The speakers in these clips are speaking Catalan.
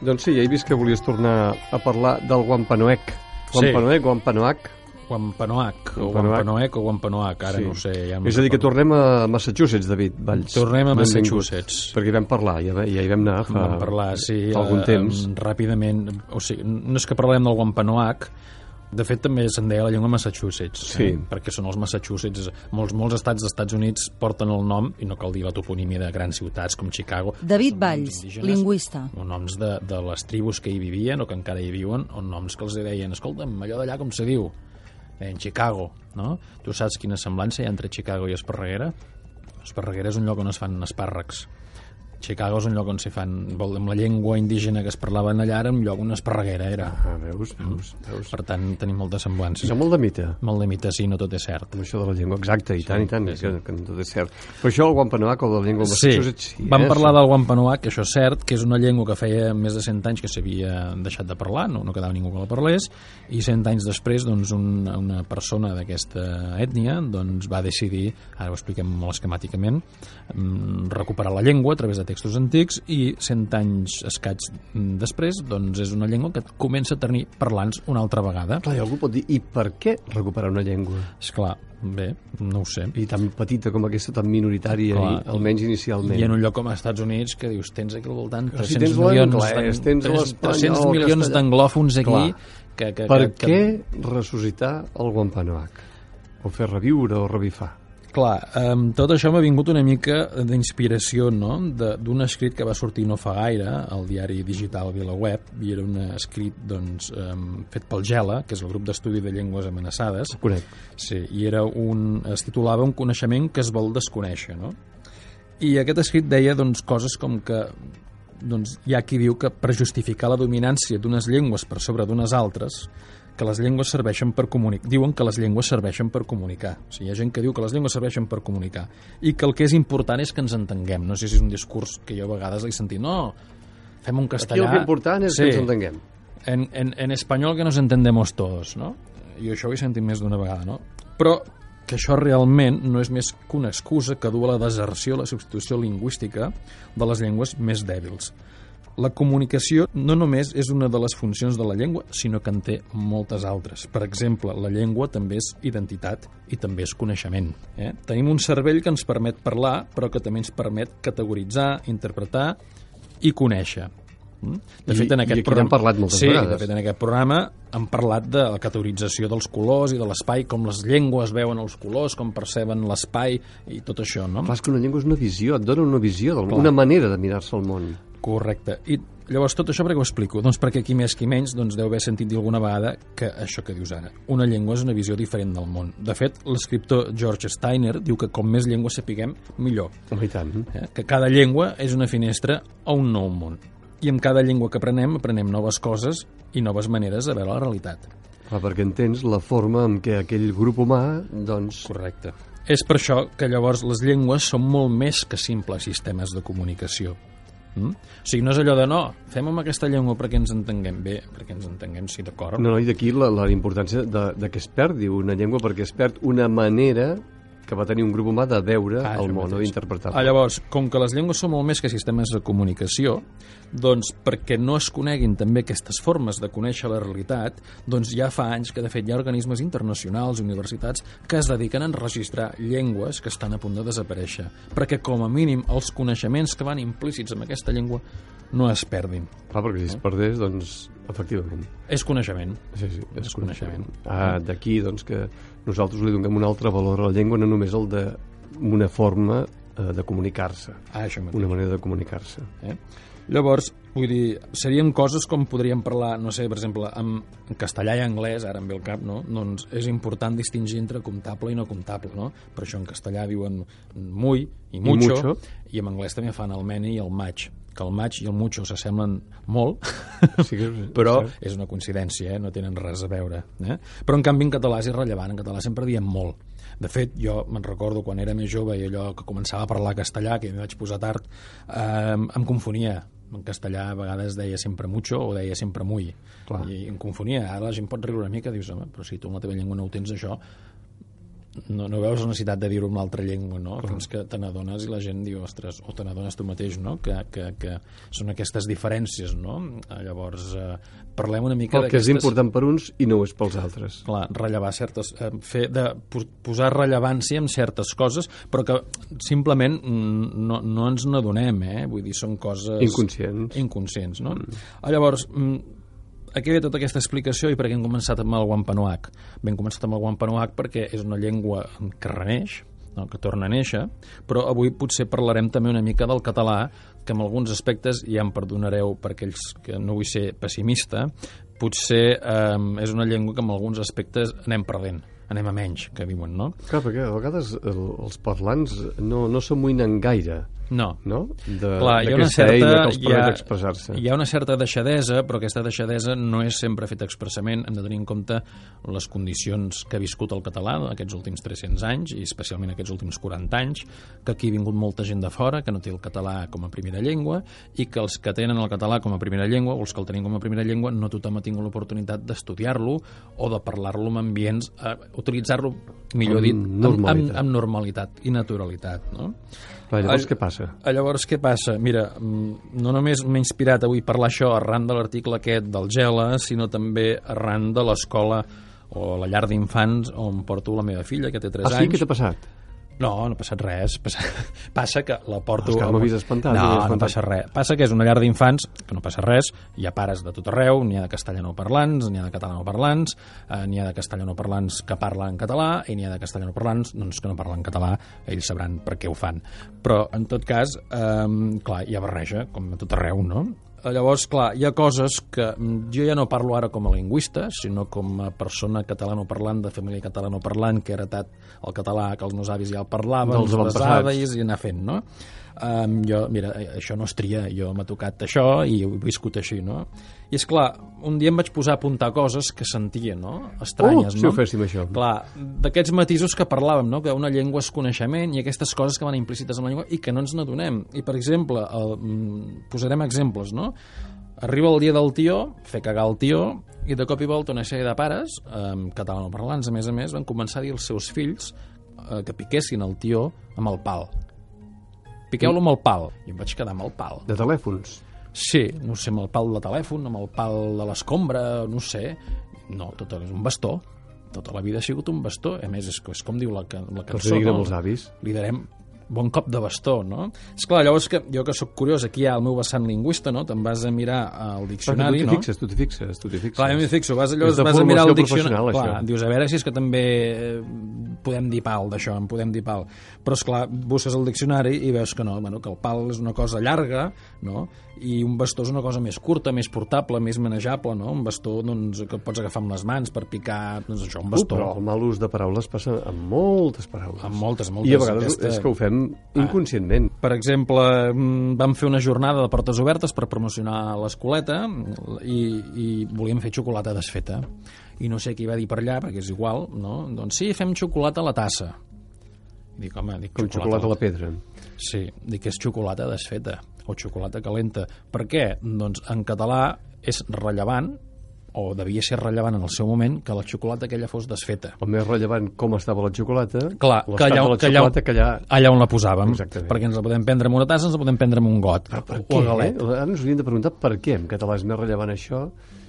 Doncs sí, ja he vist que volies tornar a parlar del Wampanoag. Wampanoag, Wampanoag. Wampanoag, o Wampanoag. Wampanoag o Wampanoag, ara Sí. no sé. Ja no És a dir, que tornem a Massachusetts, David Valls. Tornem a. Massachusetts. Perquè hi vam parlar, ja, ja hi vam anar fa, Vam parlar, sí, fa algun eh, temps. em, ràpidament. O sigui, no és que parlem del Wampanoag, de fet també se'n deia la llengua Massachusetts, Sí. eh? perquè són els Massachusetts. Molts, molts estats dels Estats Units porten el nom, i no cal dir la toponímia de grans ciutats com Chicago. David Valls, lingüista. o noms de, de les tribus que hi vivien o que encara hi viuen, o noms que els deien, escolta'm, allò d'allà com se diu? En Chicago, no? Tu saps quina semblança hi ha entre Chicago i Esparreguera? Esparreguera és un lloc on es fan espàrrecs. Chicago és un lloc on s'hi fan... Amb la llengua indígena que es parlaven allà era un lloc on Esparreguera era. Ah, veus, veus, veus. Per tant, tenim moltes semblances. És molt de mite, Molt de mite, sí, no tot és cert. amb això de la llengua. Exacte, i tant, i tant, sí, sí. que, que no tot és cert. Però això, el Wampanoag o de la llengua Sí, Massachusetts... Sí, vam eh? parlar del Wampanoag, que això és cert, que és una llengua que feia més de 100 anys que s'havia deixat de parlar, no, no quedava ningú que la parlés, i 100 anys després doncs, un, una persona d'aquesta ètnia doncs, va decidir, ara ho expliquem molt esquemàticament, mm, recuperar la llengua a través de textos antics i 100 anys escaig mm, després doncs, és una llengua que comença a tenir parlants una altra vegada. Clar, i algú pot dir, i per què recuperar una llengua? És clar, bé, no ho sé. I tan petita com aquesta, tan minoritària, Clar. i, almenys inicialment. I en un lloc com els Estats Units que dius, tens aquí al voltant Però si 300 tens milions, l'anglès, d'ang- tens 300 l'espanyol, el milions d'anglòfons aquí Clar. que, que, Per que, què ressuscitar el Wampanoag? O fer reviure o revifar? Clar, um, tot això m'ha vingut una mica d'inspiració no? De- d'un escrit que va sortir no fa gaire al diari digital VilaWeb i era un escrit doncs, um, fet pel GELA, que és el grup d'estudi de llengües amenaçades Conec. Sí, i era un, es titulava Un coneixement que es vol desconèixer, no? I aquest escrit deia doncs, coses com que doncs, hi ha qui diu que per justificar la dominància d'unes llengües per sobre d'unes altres, que les llengües serveixen per comunicar. Diuen que les llengües serveixen per comunicar. O sigui, hi ha gent que diu que les llengües serveixen per comunicar i que el que és important és que ens entenguem. No sé si és un discurs que jo a vegades he sentit. No, fem un Aquí castellà... el que important és sí, que ens entenguem. en, en, en espanyol que nos entendemos todos, no? Jo això ho he sentit més d'una vegada, no? Però que això realment no és més que una excusa que du a la deserció, a la substitució lingüística de les llengües més dèbils. La comunicació no només és una de les funcions de la llengua, sinó que en té moltes altres. Per exemple, la llengua també és identitat i també és coneixement. Eh? Tenim un cervell que ens permet parlar, però que també ens permet categoritzar, interpretar i conèixer. Mm? De I- fet, en i aquest aquí n'hem parlat moltes sí, vegades. de fet, en aquest programa hem parlat de la categorització dels colors i de l'espai, com les llengües veuen els colors, com perceben l'espai i tot això, no? Clar, és que una llengua és una visió, et dona una visió, del- Clar. una manera de mirar-se al món. Correcte. I llavors tot això per què ho explico? Doncs perquè qui més qui menys doncs deu haver sentit dir alguna vegada que això que dius ara. Una llengua és una visió diferent del món. De fet, l'escriptor George Steiner diu que com més llengües sapiguem, millor. Home, i tant. Eh? Que cada llengua és una finestra a un nou món. I amb cada llengua que aprenem, aprenem noves coses i noves maneres de veure la realitat. Clar, perquè entens la forma en què aquell grup humà, doncs... Correcte. És per això que llavors les llengües són molt més que simples sistemes de comunicació. Mm? O sigui, no és allò de no, fem amb aquesta llengua perquè ens entenguem bé, perquè ens entenguem, sí, d'acord. No, no, i d'aquí la, la importància de, de que es perdi una llengua, perquè es perd una manera que va tenir un grup humà de veure Ah, el món o mateix. d'interpretar-lo. Ah, llavors, com que les llengües són molt més que sistemes de comunicació, doncs perquè no es coneguin també aquestes formes de conèixer la realitat, doncs ja fa anys que de fet hi ha organismes internacionals, universitats, que es dediquen a enregistrar llengües que estan a punt de desaparèixer, perquè com a mínim els coneixements que van implícits en aquesta llengua no es perdin. Clar, perquè si es perdés, doncs, efectivament. És coneixement. Sí, sí, és És coneixement. Ah, D'aquí, doncs, que nosaltres li donem un altre valor a la llengua, no només el de una forma eh, de comunicar-se, Ah, això mateix. una manera de comunicar-se. Eh? Llavors, vull dir, serien coses com podríem parlar, no sé, per exemple, en, en castellà i anglès, ara em ve el cap, no? Doncs és important distingir entre comptable i no comptable, no? Per això en castellà diuen muy i mucho, mucho. i en anglès també fan el many i el match, que el match i el mucho s'assemblen molt, Sí però cert. és una coincidència, eh? no tenen res a veure. Eh? Però en canvi en català és irrellevant, en català sempre diem molt. De fet, jo me'n recordo quan era més jove i allò que començava a parlar castellà, que m'hi vaig posar tard, eh, em confonia. En castellà a vegades deia sempre mucho o deia sempre muy. Clar. I em confonia. Ara la gent pot riure una mica, dius, home, però si tu en la teva llengua no ho tens això, no, no veus la necessitat de dir-ho en l'altra llengua, no? Fins que te n'adones i la gent diu, ostres, o te n'adones tu mateix, no? Que, que, que són aquestes diferències, no? Eh, Llavors, eh, parlem una mica El que és important per uns i no ho és pels altres. Clar, rellevar certes... Eh, fer de pos- posar rellevància en certes coses, però que simplement no, no ens n'adonem, eh? Vull dir, són coses... Inconscients. Inconscients, no? Mm. Llavors, mm, aquí ve tota aquesta explicació i per què hem començat amb el Wampanoag. Hem començat amb el Wampanoag perquè és una llengua que reneix, no? que torna a néixer, però avui potser parlarem també una mica del català, que en alguns aspectes, ja em perdonareu per aquells que no vull ser pessimista, potser eh, és una llengua que en alguns aspectes anem perdent, anem a menys, que diuen, no? Clar, perquè a vegades el, els parlants no, no s'amoïnen gaire, No, no? De, Clar, hi ha una certa... eina que els hi permet ha, expressar-se. hi ha una certa deixadesa, però aquesta deixadesa no és sempre feta expressament. Hem de tenir en compte les condicions que ha viscut el català aquests últims 300 anys, i especialment aquests últims 40 anys, que aquí ha vingut molta gent de fora, que no té el català com a primera llengua, i que els que tenen el català com a primera llengua, o els que el tenim com a primera llengua, no tothom ha tingut l'oportunitat d'estudiar-lo o de parlar-lo en ambients, eh, utilitzar-lo, millor Amb dit, amb, amb, normalitat. amb normalitat i naturalitat. No? Clar, llavors All- què passa? Ah, Llavors, què passa? Mira, mm, no només m'he inspirat avui parlar això arran de l'article aquest del Gela, sinó també arran de l'escola o la llar d'infants on porto la meva filla, que té 3 Ah, sí? anys. Què t'ha passat? No, no ha passat res. Passa, passa que la porto... És que amb- m'ha vist espantat, No, m'ha no espantat. passa res. Passa que és una llar d'infants, que no passa res, hi ha pares de tot arreu, n'hi ha de castellanoparlants, n'hi ha de catalanoparlants, eh, n'hi ha de castellanoparlants que parlen català i n'hi ha de castellanoparlants doncs, que no parlen català, ells sabran per què ho fan. Però, en tot cas, eh, clar, hi ha barreja, com a tot arreu, no? Eh, Llavors, clar, hi ha coses que mm, jo ja no parlo ara com a lingüista, sinó com a persona catalanoparlant, de família catalanoparlant, que ha heretat el català, que els meus avis ja el parlaven, Dels avantpassats. avis i anar fent, no? Um, jo, mira, eh, això no es tria, jo m'ha tocat això i ho he viscut així, no? I és clar, un dia em vaig posar a apuntar coses que sentia, no? Estranyes, Oh, si no? ho féssim, això. Clar, d'aquests matisos que parlàvem, no? que una llengua és coneixement i aquestes coses que van implícites en la llengua i que no ens n'adonem. I, per exemple, el, mm, posarem exemples, no? Arriba el dia del tió, fer cagar el tió, i de cop i volta una sèrie de pares, eh, catalanoparlants, a més a més, van començar a dir als seus fills eh, que piquessin el tió amb el pal. Piqueu-lo amb el pal. I em vaig quedar amb el pal. De telèfons. Sí, no sé, amb el pal de telèfon, amb el pal de l'escombra, no sé. No, tot és un bastó. Tota la vida ha sigut un bastó. A més, és, és com diu la, la Que els cançó, diguin no? amb els avis. Li darem bon cop de bastó, no? És clar, llavors que jo que sóc curiós, aquí hi ha el meu vessant lingüista, no? Te'n vas a mirar al tu diccionari, t'hi no? fixes, tu t'hi fixes, tu t'hi fixes. Clar, jo m'hi fixo, vas, allò, de vas a mirar el diccionari... Clar, això. dius, a veure si és que també eh, podem dir pal d'això, en podem dir pal. Però, és clar, busques el diccionari i veus que no, bueno, que el pal és una cosa llarga, no? i un bastó és una cosa més curta, més portable, més manejable, no? Un bastó doncs, que pots agafar amb les mans per picar, doncs això, un Uh, bastó. però el mal ús de paraules passa amb moltes paraules. Amb moltes, moltes. I a vegades Aquesta- és que ho fem inconscientment. Per exemple, mm, vam fer una jornada de portes obertes per promocionar l'escoleta i, i volíem fer xocolata desfeta. I no sé qui va dir per allà, perquè és igual, no? Doncs sí, fem xocolata a la tassa. Dic, home, dic Com xocolata a la pedra. Sí, dic que és xocolata desfeta o xocolata calenta. Per què? Doncs en català és rellevant o devia ser rellevant en el seu moment que la xocolata aquella fos desfeta. El més rellevant com estava la xocolata, Clar, que allà, de la que allà, xocolata que allà... allà on la posàvem, Exactament. perquè ens la podem prendre amb una tassa, ens la podem prendre amb un got, Però per o què? galet. Eh? Ara ens hauríem de preguntar per què en català és més rellevant això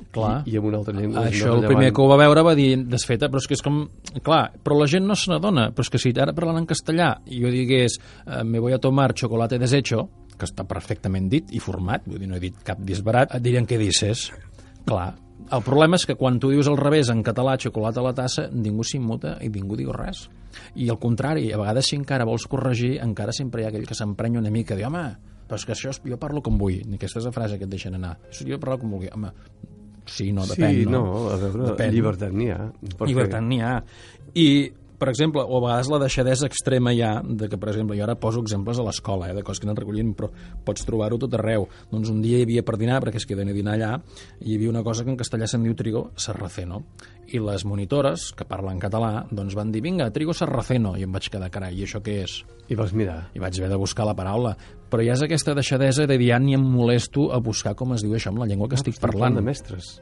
Clar. i, i en una altra llengua Això el primer que ho va veure va dir desfeta, però és que és com... Clar, però la gent no se n'adona, però és que si ara parlant en castellà i jo digués eh, me voy a tomar chocolate deshecho, que està perfectament dit i format, vull dir, no he dit cap disbarat, et dirien què dices. Clar, el problema és que quan tu dius al revés en català xocolata a la tassa, ningú s'immuta i ningú diu res. I al contrari, a vegades si encara vols corregir, encara sempre hi ha aquell que s'emprenya una mica, diu, home, però és que això és, jo parlo com vull, ni aquesta és la frase que et deixen anar. Això jo parlo com vulgui, home, sí, no, depèn, sí, no? no, a veure, Depèn. llibertat n'hi ha. Per Llibertat n'hi ha. I, per exemple, o a vegades la deixadesa extrema ha, de que, per exemple, jo ara poso exemples a l'escola, eh, de coses que anem recollint, però pots trobar-ho tot arreu. Doncs un dia hi havia per dinar, perquè es queden a dinar allà, i hi havia una cosa que en castellà se'n diu trigo sarraceno. I les monitores, que parlen català, doncs van dir, vinga, trigo sarraceno, i em vaig quedar, carai, i això què és? I vas mirar. i vaig haver de buscar la paraula. Però ja és aquesta deixadesa de dir, ja ni em molesto a buscar com es diu això amb la llengua que estic Estem parlant. de mestres.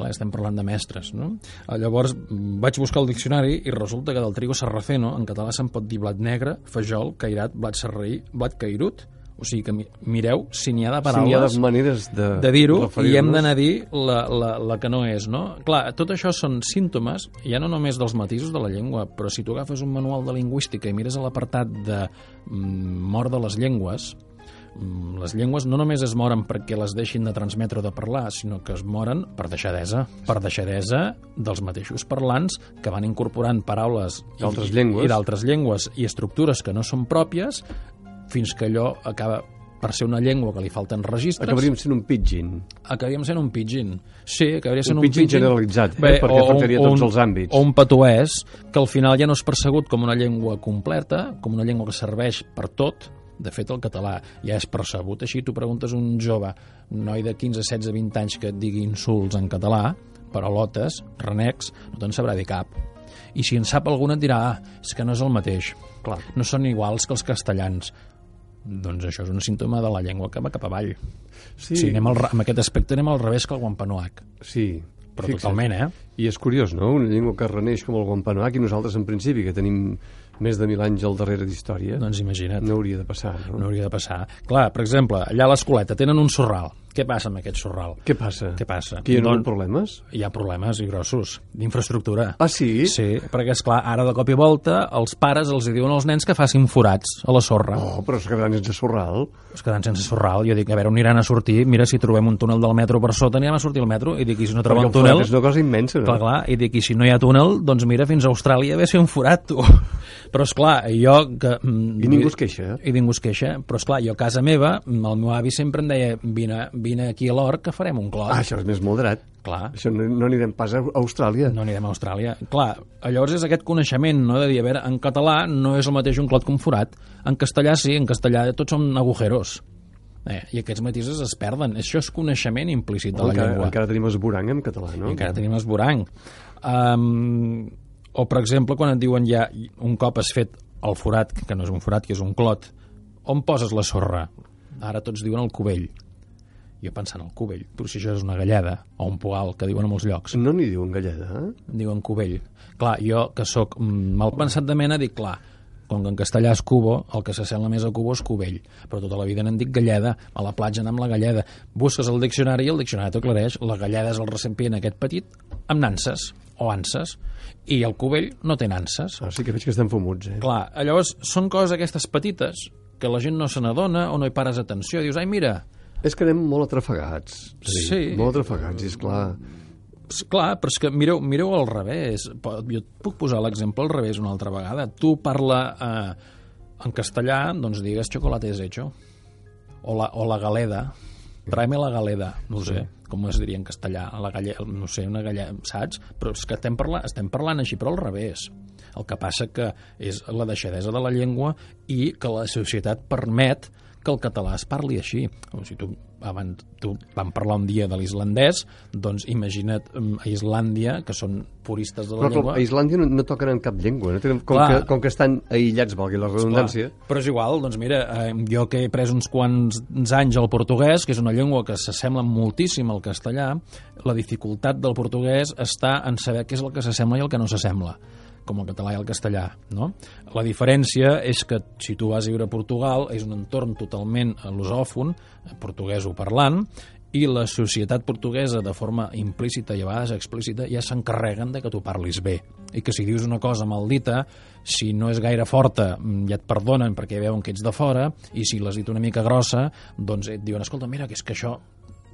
Clar, estem parlant de mestres, no? Eh, Llavors, vaig buscar el diccionari i resulta que del trigo sarraceno en català se'n pot dir blat negre, fajol, cairat, blat serraí, blat cairut, o sigui que mi- mireu si n'hi ha de Si paraules n'hi ha de maneres de, de dir-ho i hem d'anar a dir la, la, la que no és, no? Clar, tot això són símptomes, ja no només dels matisos de la llengua, però si tu agafes un manual de lingüística i mires a l'apartat de mm, mort de les llengües, les llengües no només es moren perquè les deixin de transmetre o de parlar, sinó que es moren per deixadesa, per deixadesa dels mateixos parlants que van incorporant paraules i- D'altres llengües. i d'altres llengües i estructures que no són pròpies fins que allò acaba per ser una llengua que li falten registres Acabaríem sent un pidgin. acabaríem sent un pidgin. Sí, acabaria sent Un un, pidgin generalitzat, eh? perquè o- afectaria o tots un- els àmbits. O un patuès, que al final ja no és percegut com una llengua completa, com una llengua que serveix per tot, de fet, el català ja és percebut així. Tu preguntes un jove, un noi de 15, 16, 20 anys que et digui insults en català, parolotes, renecs, no te'n sabrà dir cap. I si en sap algun et dirà, ah, és que no és el mateix. Clar. No són iguals que els castellans. Doncs això és un símptoma de la llengua que va cap avall. Sí, Sí, anem al, amb aquest aspecte anem al revés que el Wampanoag. sí. Però Fixa't. totalment, eh? I és curiós, no? Una llengua que reneix com el Wampanoag i nosaltres, en principi, que tenim més de mil anys al darrere d'història, Doncs imagina't, no hauria de passar, no? no hauria de passar. Clar, per exemple, allà a l'Escoleta tenen un sorral. Què passa amb aquest sorral? Què passa? Què passa? Que hi ha Doncs- problemes? Hi ha problemes i grossos d'infraestructura. Ah, sí? Sí, perquè, és clar ara de cop i volta els pares els diuen als nens que facin forats a la sorra. Oh. Però es quedaran sense sorral. Es queden sense sorral. Jo dic, a veure, on aniran a sortir? Mira, si trobem un túnel del metro per sota, anirem a sortir al metro. I dic, i si no trobem un túnel... és una cosa immensa, no? Clar, clar, i dic, i si no hi ha túnel, doncs mira, fins a Austràlia ve ser un forat, tu. Però, és clar, jo... Que, mm, I ningú es queixa. I ningú es queixa, però, és clar jo a casa meva, el meu avi sempre em deia, vine, vine aquí a l'hort que farem un clot. Ah, això és més moderat. Clar, Això no, no anirem pas a Austràlia. no anirem a Austràlia. Clar, llavors és aquest coneixement, no?, de dir, a veure, en català no és el mateix un clot que un forat. En castellà sí, en castellà tots són agujeros. Eh, I aquests matisos es perden. Això és coneixement implícit de la encara, llengua. encara tenim esborang en català, no? I encara tenim esborang. Um, o, per exemple, quan et diuen ja un cop has fet el forat, que no és un forat, que és un clot, on poses la sorra? Ara tots diuen el cubell. Jo pensant el cubell, però si això és una galleda o un poal, que diuen a molts llocs. No n'hi diuen galleda, eh? Diuen cubell. Clar, jo, que sóc mm, mal pensat de mena, dic, clar, com que en castellà és cubo, el que s'assembla més a cubo és cubell. Però tota la vida n'en dic galleda. A la platja anem la galleda. Busques el diccionari i el diccionari t'aclareix. La galleda és el recipient aquest petit amb nanses o anses. I el cubell no té nanses. Ah, sí que veig que estan fumuts, eh? Clar, llavors són coses aquestes petites que la gent no se n'adona o no hi pares atenció. Dius, ai, mira, És que anem molt atrafegats. És dir, Sí. Molt atrafegats, i és clar. S- Clar, però és que mireu, mireu al revés. Jo et puc posar l'exemple al revés una altra vegada. Tu parla eh, en castellà, doncs digues chocolates hecho. O la, o la galeda. Tráeme la galeda. No sé com es diria en castellà. La galle, no sé, una galleda, saps? Però és que estem parlant, estem parlant així, però al revés. El que passa que és la deixadesa de la llengua i que la societat permet que el català es parli així. O sigui, tu, abans, tu vam parlar un dia de l'islandès, doncs imagina't mm, a Islàndia, que són puristes de la Però llengua... a Islàndia no, no toquen en cap llengua. No com, Clar. que, com que estan aïllats, valgui la redundància. Clar, però és igual, doncs mira, eh, jo que he pres uns quants anys al portuguès, que és una llengua que s'assembla moltíssim al castellà, la dificultat del portuguès està en saber què és el que s'assembla i el que no s'assembla com el català i el castellà, no? La diferència és que si tu vas a viure a Portugal és un entorn totalment lusòfon, portuguès-ho parlant, i la societat portuguesa, de forma implícita i a vegades explícita, ja s'encarreguen de que tu parlis bé. I que si dius una cosa maldita, si no és gaire forta, mm, ja et perdonen perquè veuen que ets de fora, i si l'has dit una mica grossa, doncs et diuen, escolta, mira, que és que això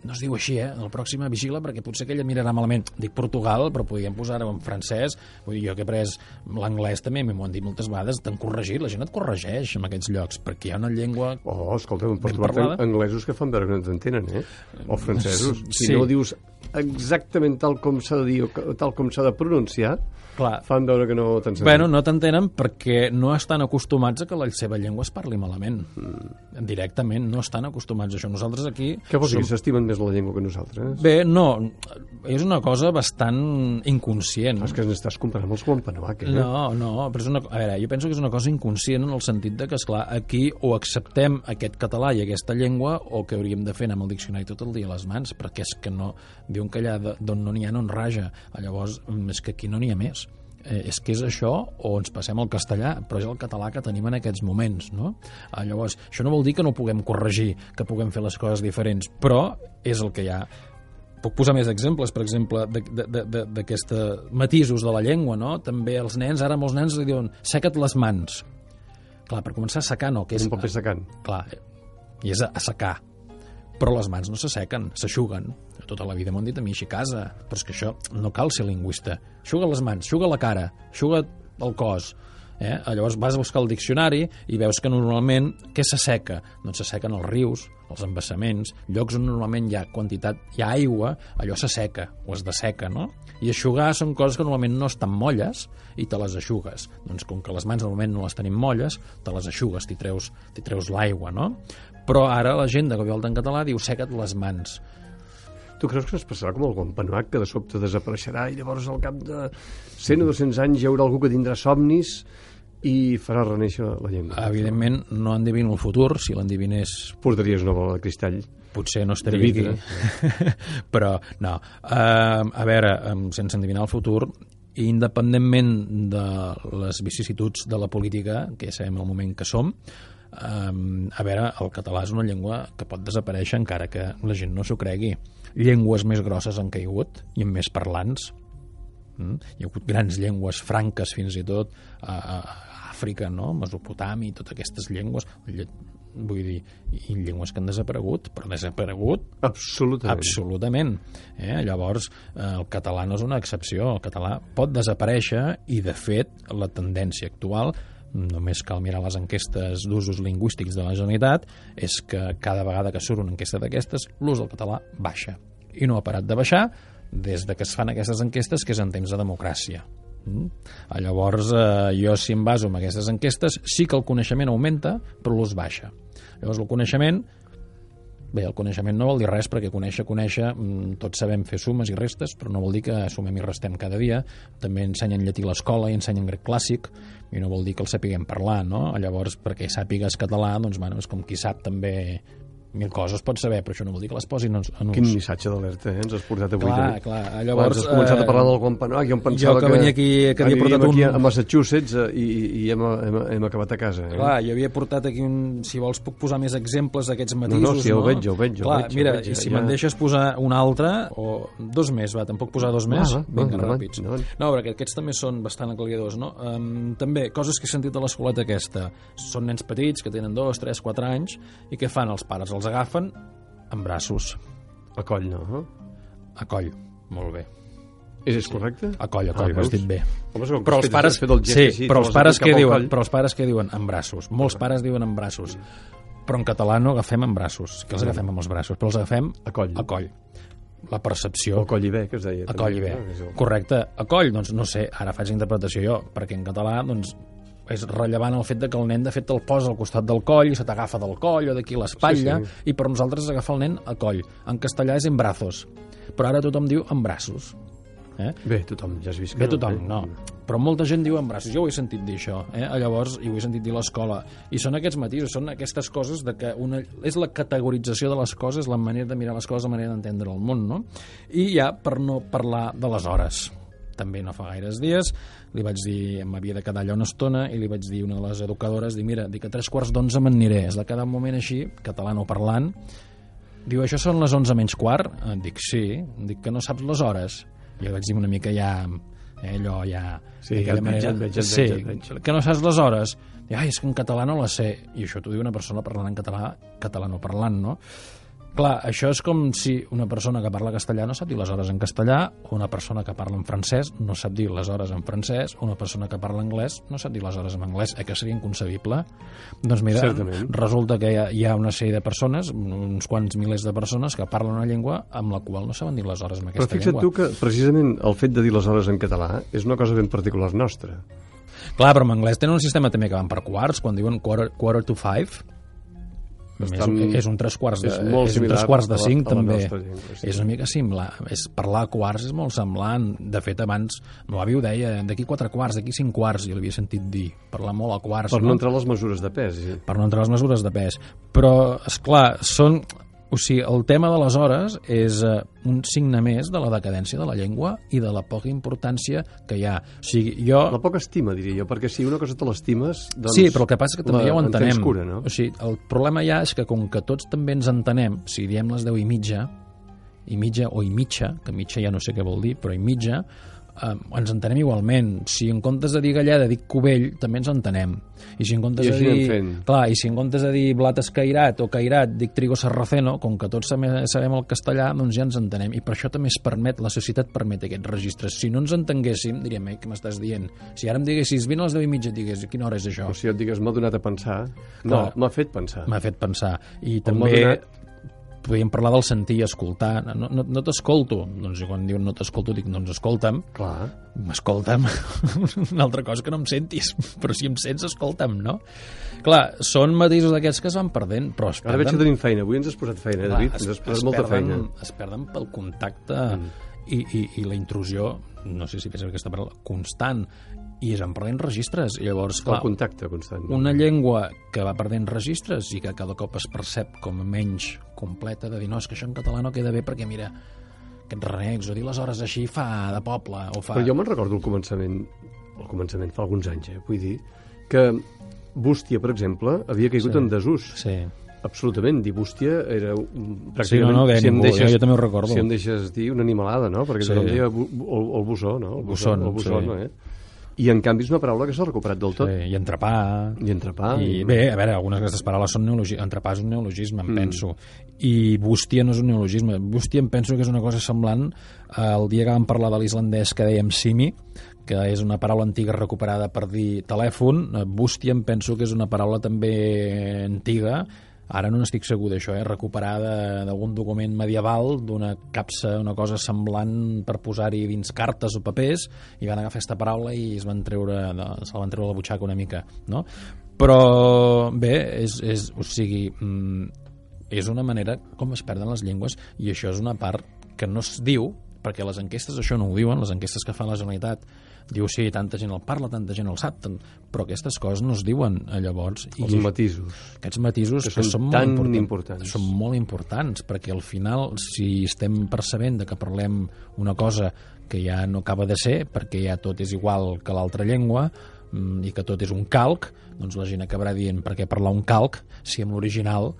no es diu així, eh? El pròxim vigila perquè potser que ella mirarà malament. Dic Portugal, però podríem posar-ho en francès. Vull dir, jo que he pres l'anglès també, m'ho han dit moltes vegades, t'han corregit, la gent et corregeix en aquests llocs, perquè hi ha una llengua Oh, escolta, trobar parlada. anglesos que fan veure que no t'entenen, eh? O francesos. Si Sí. no ho dius exactament tal com s'ha de dir o tal com s'ha de pronunciar, Clar, fan veure que no t'encenen. Bueno, no t'entenen perquè no estan acostumats a que la seva llengua es parli malament. Mm. Directament, no estan acostumats a això. Nosaltres aquí... Què vols dir, som- que s'estimen més la llengua que nosaltres? Bé, no, és una cosa bastant inconscient. És que n'estàs comparant els Wampanoag, eh? No, no, però és una, a veure, jo penso que és una cosa inconscient en el sentit de que, esclar, aquí o acceptem aquest català i aquesta llengua o que hauríem de fer anar amb el diccionari tot el dia a les mans, perquè és que no... diuen que allà d'on no n'hi ha no en raja. Llavors, és que aquí no n'hi ha més. Eh, és que és això o ens passem al castellà, però és el català que tenim en aquests moments, no? Eh, llavors, això no vol dir que no puguem corregir, que puguem fer les coses diferents, però és el que hi ha. Puc posar més exemples, per exemple, de- de- de- de- d'aquests matisos de la llengua, no? També els nens, ara molts nens li diuen seca't les mans. Clar, per començar a secar no, que és... Un paper secant. Clar, i és a, a secar. Però les mans no s'assequen, s'aixuguen. Tota la vida m'ho han dit a mi així a casa. Però és que això no cal ser lingüista. Aixuga les mans, aixuga la cara, aixuga el cos. Eh? Llavors vas a buscar el diccionari i veus que normalment què s'asseca? Doncs s'assequen els rius, els embassaments, llocs on normalment hi ha quantitat, hi ha aigua, allò s'asseca o es desseca, no? I aixugar són coses que normalment no estan molles i te les aixugues. Doncs com que les mans normalment no les tenim molles, te les aixugues, t'hi treus, treus l'aigua, no? Però ara la gent de volta en català diu seca't les mans. Tu creus que es passarà com el Guampanoac, que de sobte desapareixerà i llavors al cap de 100 o 200 anys hi haurà algú que tindrà somnis i farà reneixer la llengua? Evidentment no endevino el futur, si l'endevinés Portaries una bola de cristall. potser no estaria De aquí. vidre. Però, no. Uh, a veure, um, sense endevinar el futur, independentment de les vicissituds de la política, que ja sabem el moment que som, um, a veure, el català és una llengua que pot desaparèixer encara que la gent no s'ho cregui. Llengües més grosses han caigut i amb més parlants. Mm? Hi ha hagut grans llengües franques fins i tot a, a, Àfrica, no? Mesopotàmia, totes aquestes llengües. Lle- Vull dir, i llengües que han desaparegut, però desaparegut Absolutament. Absolutament. Eh? Llavors, eh, el català no és una excepció. El català pot desaparèixer i, de fet, la tendència actual només cal mirar les enquestes d'usos lingüístics de la Generalitat, és que cada vegada que surt una enquesta d'aquestes, l'ús del català baixa. I no ha parat de baixar des de que es fan aquestes enquestes, que és en temps de democràcia. Mm? Ah, Llavors, eh, jo si em baso en aquestes enquestes, sí que el coneixement augmenta, però l'ús baixa. Llavors, el coneixement Bé, el coneixement no vol dir res perquè conèixer, conèixer, mm, tots sabem fer sumes i restes, però no vol dir que sumem i restem cada dia. També ensenyen llatí a l'escola i ensenyen grec clàssic, i no vol dir que el sapiguem parlar, no? Llavors, perquè sàpigues català, doncs, bueno, és com qui sap també mil coses pot saber, però això no vol dir que les posin en, en ús. Quin missatge d'alerta, eh? Ens has portat avui. Clar, també. clar. Quan Llavors, has començat eh, a parlar del Guampanoac, jo em pensava jo que venia aquí, que havia portat aquí un- a Massachusetts eh, i, i hem, hem, hem acabat a casa. Eh? Clar, jo havia portat aquí un... Si vols puc posar més exemples d'aquests no, matisos, sí, ja ho veig, ja ho veig, ja ho Clar, veig, mira, veig, i si ja- me'n deixes posar un altre, o dos més, va, tampoc posar dos més? va, Vinga, endavant, ràpids. endavant. No, perquè aquests també són bastant aclaridors, no? Um, també, coses que he sentit a l'escoleta aquesta. Són nens petits que tenen dos, tres, quatre anys i què fan els pares? Els agafen en braços, A coll, no? A coll. Molt bé. És, és correcte? A coll, a coll, Ah, ho has dit bé. Home, però els pares, fet el gest sí, així, però els pares què diuen? Però els pares què diuen? En braços. Molts pares diuen en braços. Però en català no agafem en braços. Que els agafem amb els braços, però els agafem A coll. A coll. La percepció. O coll i bé, que es deia. A coll i bé. Correcte. A coll, doncs no sé, ara faig interpretació jo, perquè en català doncs, és rellevant el fet de que el nen de fet el posa al costat del coll i se t'agafa del coll o d'aquí l'espatlla Sí, i per nosaltres és agafar el nen a coll. En castellà és en brazos, però ara tothom diu en braços. Eh? Bé, tothom, ja has vist que Bé, tothom, eh? no. Però molta gent diu en braços. Jo ho he sentit dir, això. Eh? Llavors, i ho he sentit dir a l'escola. I són aquests matisos, són aquestes coses de que una, és la categorització de les coses, la manera de mirar les coses, la manera d'entendre el món, no? I ja, per no parlar de les hores. També no fa gaires dies li vaig dir, m'havia de quedar allà una estona i li vaig dir una de les educadores, dic, mira, dic que a tres quarts d'onze me'n aniré. És de cada moment així, catalano parlant, Diu, això són les 11 menys quart? Em dic, sí. Em dic que no saps les hores. I jo vaig dir una mica ja... Eh, allò ja... Sí, d'aquella et veig, et veig, sí, et veig. que no saps les hores. Ai, és que en català no la sé. I això t'ho diu una persona parlant en català, catalano parlant, no? Clar, això és com si una persona que parla castellà no sap dir les hores en castellà, o una persona que parla en francès no sap dir les hores en francès, o una persona que parla anglès no sap dir les hores en anglès. Eh que seria inconcebible? Doncs mira, Certament. resulta que hi ha, hi ha una sèrie de persones, uns quants milers de persones, que parlen una llengua amb la qual no saben dir les hores en Però aquesta fixa't llengua. tu que precisament el fet de dir les hores en català és una cosa ben particular nostra. Clar, però en anglès tenen un sistema també que van per quarts, quan diuen quarter, quarter to five, és, Bastant- un, és un tres quarts de, és molt és un tres quarts de cinc la també llengua, sí. és una mica similar és, parlar a quarts és molt semblant de fet abans no avi ho deia d'aquí quatre quarts, d'aquí cinc quarts jo l'havia sentit dir, parlar molt a quarts Per no? no entrar les mesures de pes. Sí. per no entrar les mesures de pes però, és clar són o sigui, el tema de les hores és uh, un signe més de la decadència de la llengua i de la poca importància que hi ha. O sigui, jo... La poca estima, diria jo, perquè si una cosa te l'estimes... Doncs sí, però el que passa és que també la, ja ho entenem. Cura, no? O sigui, el problema ja és que com que tots també ens entenem, si diem les 10 i mitja, i mitja o i mitja, que mitja ja no sé què vol dir, però i mitja, eh, ens entenem igualment. Si en comptes de dir galleda dic cubell, també ens entenem. I si en comptes I de dir... Clar, i si en comptes de dir blat escairat o cairat dic trigo sarraceno, com que tots sabem, el castellà, doncs ja ens entenem. I per això també es permet, la societat permet aquests registres. Si no ens entenguéssim, diríem, eh, què m'estàs dient? Si ara em diguessis, vine a les 10 i mitja, digués, quina hora és això? O sigui, et digues, m'ha donat a pensar. No, m'ha fet pensar. M'ha fet pensar. I O també donat- podríem parlar del sentir i escoltar. No, no, no t'escolto. Doncs quan diuen no t'escolto, dic, doncs escolta'm. Clar. M'escolta'm. Una altra cosa que no em sentis. Però si em sents, escolta'm, no? Clar, són matisos d'aquests que es van perdent, però es Ara veig que perden... tenim feina. Avui ens has posat feina, eh, Clar, David? Ens has posat molta perden, feina. Es perden pel contacte i, i, i la intrusió, no sé si penses aquesta paraula, constant, i es van perdent registres. I llavors, El clar, contacte constant. una llengua que va perdent registres i que cada cop es percep com menys completa de dir, no, és que això en català no queda bé perquè, mira, aquests renecs, o dir les hores així fa de poble, o fa... Però jo me'n recordo el començament, el començament fa alguns anys, eh? vull dir, que bústia, per exemple, havia caigut Sí. en desús. Sí. Absolutament, dir bústia era un- Sí, pràcticament... no, no, bé, si ningú, deixes, jo, jo també ho recordo. Si em deixes dir una animalada, no? Perquè Sí. tothom deia bu, el, el bussó, no? El Busson, el bussó, sí. no, eh? I en canvi és una paraula que s'ha recuperat del tot. sí. I entrepà... I entrepà. I bé, a veure, algunes d'aquestes paraules són neologismes. Entrepà és un neologisme, Mm. em penso. I bústia no és un neologisme. Bústia em penso que és una cosa semblant al dia que vam parlar de l'islandès que dèiem simi, que és una paraula antiga recuperada per dir telèfon. Bústia em penso que és una paraula també antiga, ara no n'estic segur d'això, eh? recuperada d'algun document medieval, d'una capsa, una cosa semblant per posar-hi dins cartes o papers, i van agafar aquesta paraula i es van treure, de, se la van treure la butxaca una mica, no? Però, bé, és, és, o sigui, mm, és una manera com es perden les llengües i això és una part que no es diu perquè les enquestes això no ho diuen, les enquestes que fa la Generalitat diu sí, tanta gent el parla, tanta gent el sap, tant... però aquestes coses no es diuen eh, llavors. Els I matisos. aquests matisos Que que, són són molt tan importants, importants. Són molt importants, perquè al final, si estem percebent de que parlem una cosa que ja no acaba de ser, perquè ja tot és igual que l'altra llengua, mm, i que tot és un calc, doncs la gent acabarà dient per què parlar un calc si amb l'original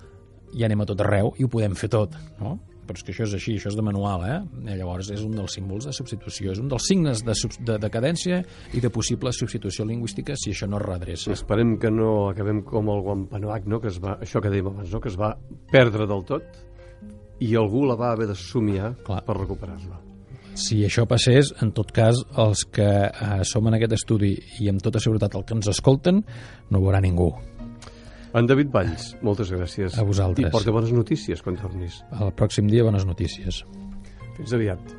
ja anem a tot arreu i ho podem fer tot, no? Però és que això és així, això és de manual, eh? I llavors és un dels símbols de substitució, és un dels signes de, de decadència i de possible substitució lingüística si això no es redreça. Esperem que no acabem com el Guampanoac, no? que es va, això que dèiem abans, no? que es va perdre del tot i algú la va haver de somiar Clar. per recuperar-la. Si això passés, en tot cas, els que eh, som en aquest estudi i amb tota seguretat el que ens escolten, no ho veurà ningú. En David Valls, moltes gràcies. A vosaltres. I porta bones notícies quan tornis. El pròxim dia, bones notícies. Fins aviat.